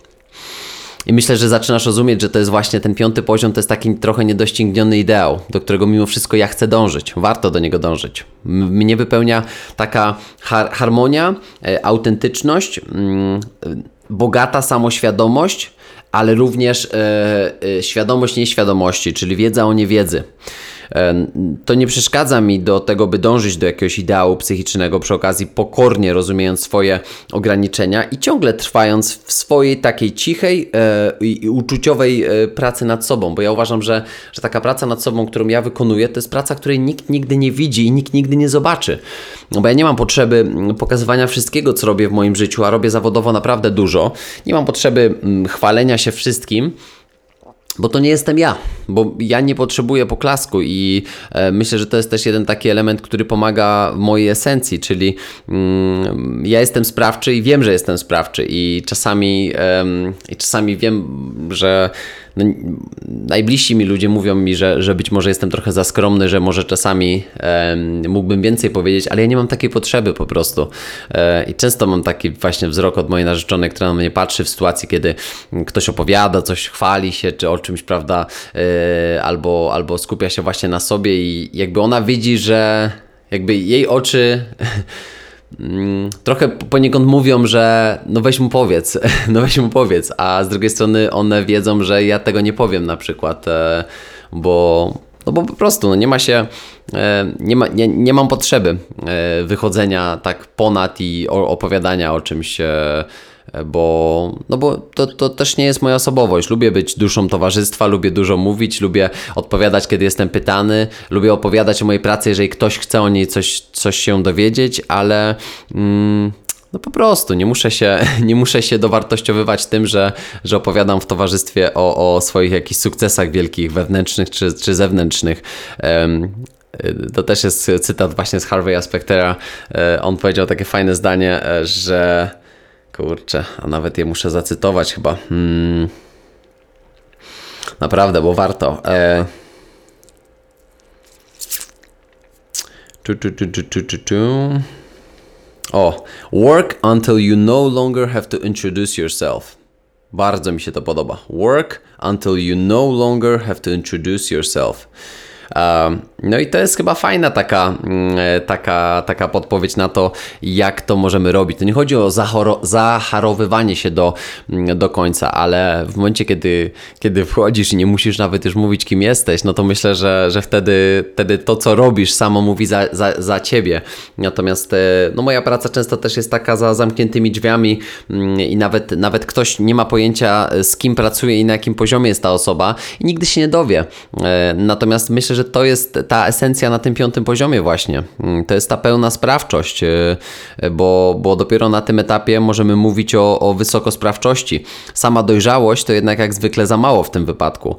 I myślę, że zaczynasz rozumieć, że to jest właśnie ten piąty poziom, to jest taki trochę niedościgniony ideał, do którego mimo wszystko ja chcę dążyć. Warto do niego dążyć. Mnie wypełnia taka har harmonia, e, autentyczność, bogata samoświadomość, ale również e, e, świadomość nieświadomości, czyli wiedza o niewiedzy. To nie przeszkadza mi do tego, by dążyć do jakiegoś ideału psychicznego, przy okazji pokornie rozumiejąc swoje ograniczenia i ciągle trwając w swojej takiej cichej e, i uczuciowej e, pracy nad sobą, bo ja uważam, że, że taka praca nad sobą, którą ja wykonuję, to jest praca, której nikt nigdy nie widzi i nikt nigdy nie zobaczy. No bo ja nie mam potrzeby pokazywania wszystkiego, co robię w moim życiu, a robię zawodowo naprawdę dużo. Nie mam potrzeby chwalenia się wszystkim, bo to nie jestem ja, bo ja nie potrzebuję poklasku i e, myślę, że to jest też jeden taki element, który pomaga mojej esencji, czyli mm, ja jestem sprawczy i wiem, że jestem sprawczy i czasami, i czasami wiem, że no, najbliżsi mi ludzie mówią mi, że, że być może jestem trochę za skromny, że może czasami e, mógłbym więcej powiedzieć, ale ja nie mam takiej potrzeby po prostu. E, I często mam taki właśnie wzrok od mojej narzeczonej, która na mnie patrzy w sytuacji, kiedy ktoś opowiada, coś chwali się, czy o czymś, prawda, e, albo, albo skupia się właśnie na sobie i jakby ona widzi, że jakby jej oczy trochę poniekąd mówią, że no weź mu powiedz, no weź mu powiedz, a z drugiej strony one wiedzą, że ja tego nie powiem na przykład, e, bo, no bo po prostu no nie ma się, e, nie, ma, nie, nie mam potrzeby e, wychodzenia tak ponad i opowiadania o czymś bo, no bo to, to też nie jest moja osobowość. Lubię być duszą towarzystwa, lubię dużo mówić, lubię odpowiadać, kiedy jestem pytany, lubię opowiadać o mojej pracy, jeżeli ktoś chce o niej coś, coś się dowiedzieć, ale. Mm, no po prostu nie muszę się, nie muszę się dowartościowywać tym, że, że opowiadam w towarzystwie o, o swoich jakichś sukcesach wielkich, wewnętrznych czy, czy zewnętrznych. Um, to też jest cytat właśnie z Harvey'a Spectera. E, on powiedział takie fajne zdanie, e, że Kurczę, a nawet je muszę zacytować chyba. Hmm. Naprawdę, bo warto. E... Czu, czu, czu, czu, czu, czu. O, work until you no longer have to introduce yourself. Bardzo mi się to podoba. Work until you no longer have to introduce yourself. No i to jest chyba fajna taka, mm, e, taka, taka podpowiedź na to, jak to możemy robić. To nie chodzi o zaharowywanie się do, mm, do końca, ale w momencie, kiedy, kiedy wchodzisz i nie musisz nawet już mówić, kim jesteś, no to myślę, że, że wtedy, wtedy to, co robisz, samo mówi za, za, za ciebie. Natomiast e, no moja praca często też jest taka za zamkniętymi drzwiami mm, i nawet, nawet ktoś nie ma pojęcia, z kim pracuje i na jakim poziomie jest ta osoba i nigdy się nie dowie. E, natomiast myślę, że to jest ta esencja na tym piątym poziomie właśnie. Mm, to jest ta pełna sprawczość, y, bo, bo dopiero na tym etapie możemy mówić o, o wysokosprawczości. Sama dojrzałość to jednak jak zwykle za mało w tym wypadku.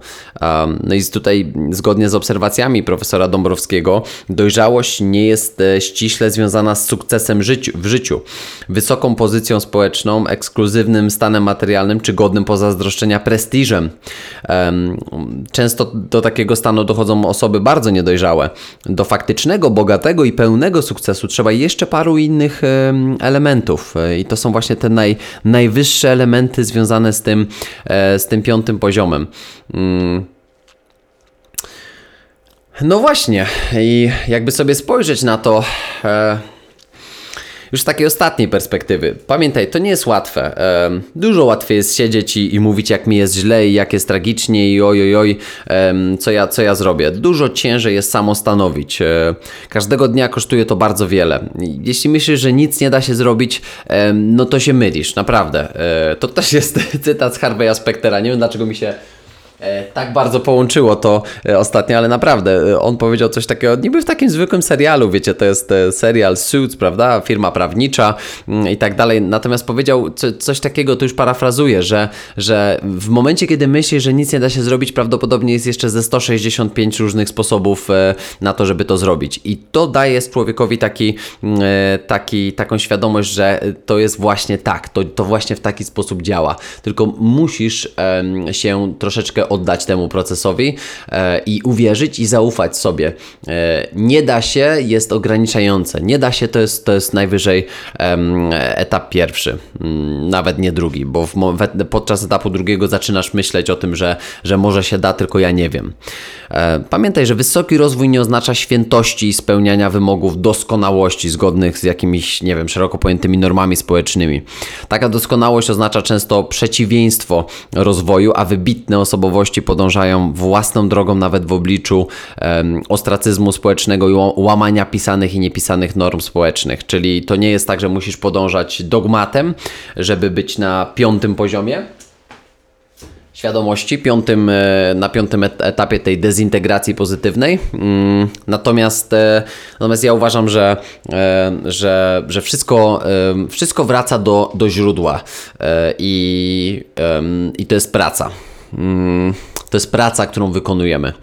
No i tutaj zgodnie z obserwacjami profesora Dąbrowskiego, dojrzałość nie jest e, ściśle związana z sukcesem w życiu, wysoką pozycją społeczną, ekskluzywnym stanem materialnym czy godnym pozazdroszczenia prestiżem. Często do takiego stanu dochodzą osoby, osoby bardzo niedojrzałe. Do faktycznego, bogatego i pełnego sukcesu trzeba jeszcze paru innych elementów. I to są właśnie te naj, najwyższe elementy związane z tym, e, z tym piątym poziomem. Mm. No właśnie, i jakby sobie spojrzeć na to. Już takiej ostatniej perspektywy. Pamiętaj, to nie jest łatwe. Dużo łatwiej jest siedzieć i, i mówić, jak mi jest źle i jak jest tragicznie i oj, oj, oj, co ja, co ja zrobię. Dużo ciężej jest samo stanowić. E, każdego dnia kosztuje to bardzo wiele. Jeśli myślisz, że nic nie da się zrobić, no to się mylisz, naprawdę. E, to też jest cytat z Harvey'a Spectera. Nie wiem, dlaczego mi się tak bardzo połączyło to e, ostatnio, ale naprawdę e, on powiedział coś takiego, niby w takim zwykłym serialu, wiecie, to jest serial Suits, prawda, firma prawnicza mm, i tak dalej, natomiast powiedział coś takiego, to już parafrazuję, że, że w momencie, kiedy myślisz, że nic nie da się zrobić, prawdopodobnie jest jeszcze ze 165 różnych sposobów na to, żeby to zrobić. I to daje człowiekowi taki, mm, taki, taką świadomość, że to jest właśnie tak, to, to właśnie w taki sposób działa, tylko musisz się troszeczkę oddać temu procesowi e, i uwierzyć i zaufać sobie. E, nie da się, jest ograniczające. Nie da się, to jest, to jest najwyżej etap pierwszy, nawet nie drugi, bo w, podczas etapu drugiego zaczynasz myśleć o tym, że, że może się da, tylko ja nie wiem. E, pamiętaj, że wysoki rozwój nie oznacza świętości i spełniania wymogów doskonałości zgodnych z jakimiś, nie wiem, szeroko pojętymi normami społecznymi. Taka doskonałość oznacza często przeciwieństwo rozwoju, a wybitne osobowości duchowości podążają własną drogą, nawet w obliczu em, ostracyzmu społecznego i ła- łamania pisanych i niepisanych norm społecznych. Czyli to nie jest tak, że musisz podążać dogmatem, żeby być na piątym poziomie, świadomości, piątym, e, na piątym et- etapie tej dezintegracji pozytywnej. Mm, Natomiast, e, natomiast ja uważam, że, e, że, że wszystko, wszystko wraca do, do źródła i, i to jest praca. Mm, To jest praca, którą wykonujemy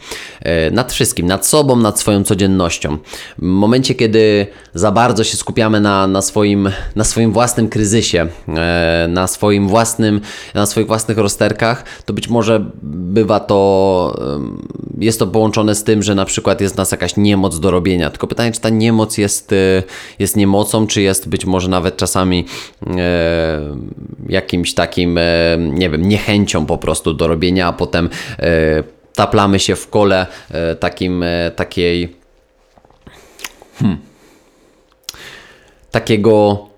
e, nad wszystkim, nad sobą, nad swoją codziennością. W momencie, kiedy za bardzo się skupiamy na, na, swoim, na swoim własnym kryzysie, e, na swoim własnym, na swoich własnych rozterkach, to być może bywa to, jest to połączone z tym, że na przykład jest nas jakaś niemoc do robienia. Tylko pytanie, czy ta niemoc jest, e, jest niemocą, czy jest być może nawet czasami jakimś takim, nie wiem, niechęcią po prostu do robienia, a potem taplamy się w kole e, takim, e, takiej hmm, takiego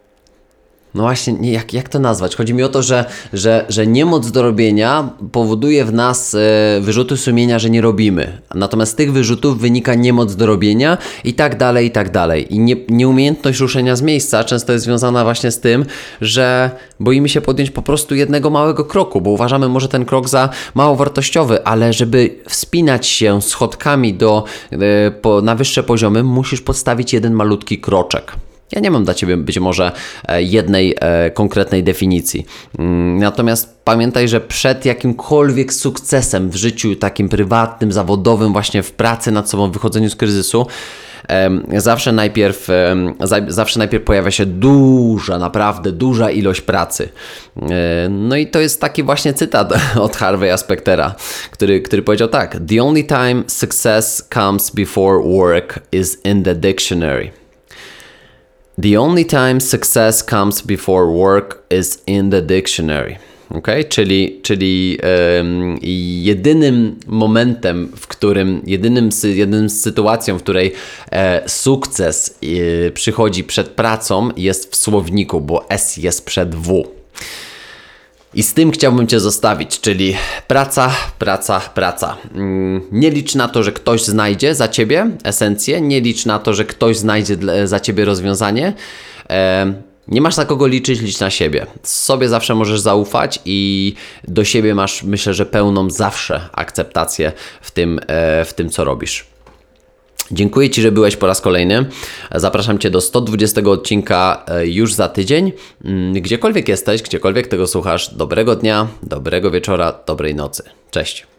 no właśnie, nie, jak, jak to nazwać? Chodzi mi o to, że, że, że niemoc do robienia powoduje w nas e, wyrzuty sumienia, że nie robimy. Natomiast z tych wyrzutów wynika niemoc do robienia i tak dalej, i tak dalej. I nie, nieumiejętność ruszenia z miejsca często jest związana właśnie z tym, że boimy się podjąć po prostu jednego małego kroku, bo uważamy może ten krok za mało wartościowy, ale żeby wspinać się schodkami do, e, po, na wyższe poziomy, musisz podstawić jeden malutki kroczek. Ja nie mam dla Ciebie być może e, jednej e, konkretnej definicji. Mm, Natomiast pamiętaj, że przed jakimkolwiek sukcesem w życiu takim prywatnym, zawodowym, właśnie w pracy nad sobą, wychodzeniu z kryzysu, zawsze najpierw, zawsze najpierw pojawia się duża, naprawdę duża ilość pracy. E, No i to jest taki właśnie cytat od Harvey'a Spectera, który, który powiedział tak: The only time success comes before work is in the dictionary. The only time success comes before work is in the dictionary. Okay? Czyli, czyli em, jedynym momentem, w którym, jedynym, jedynym sytuacją, w której e, sukces e, przychodzi przed pracą, jest w słowniku, bo S jest przed W. I z tym chciałbym Cię zostawić, czyli praca, praca, praca. Mm, Nie licz na to, że ktoś znajdzie za Ciebie esencję, nie licz na to, że ktoś znajdzie za Ciebie rozwiązanie. Nie masz na kogo liczyć, licz na siebie. Sobie zawsze możesz zaufać i do siebie masz, myślę, że pełną zawsze akceptację w tym, e, w tym co robisz. Dziękuję Ci, że byłeś po raz kolejny. Zapraszam Cię do 120 odcinka e, już za tydzień. Mm, Gdziekolwiek jesteś, gdziekolwiek tego słuchasz, dobrego dnia, dobrego wieczora, dobrej nocy. Cześć.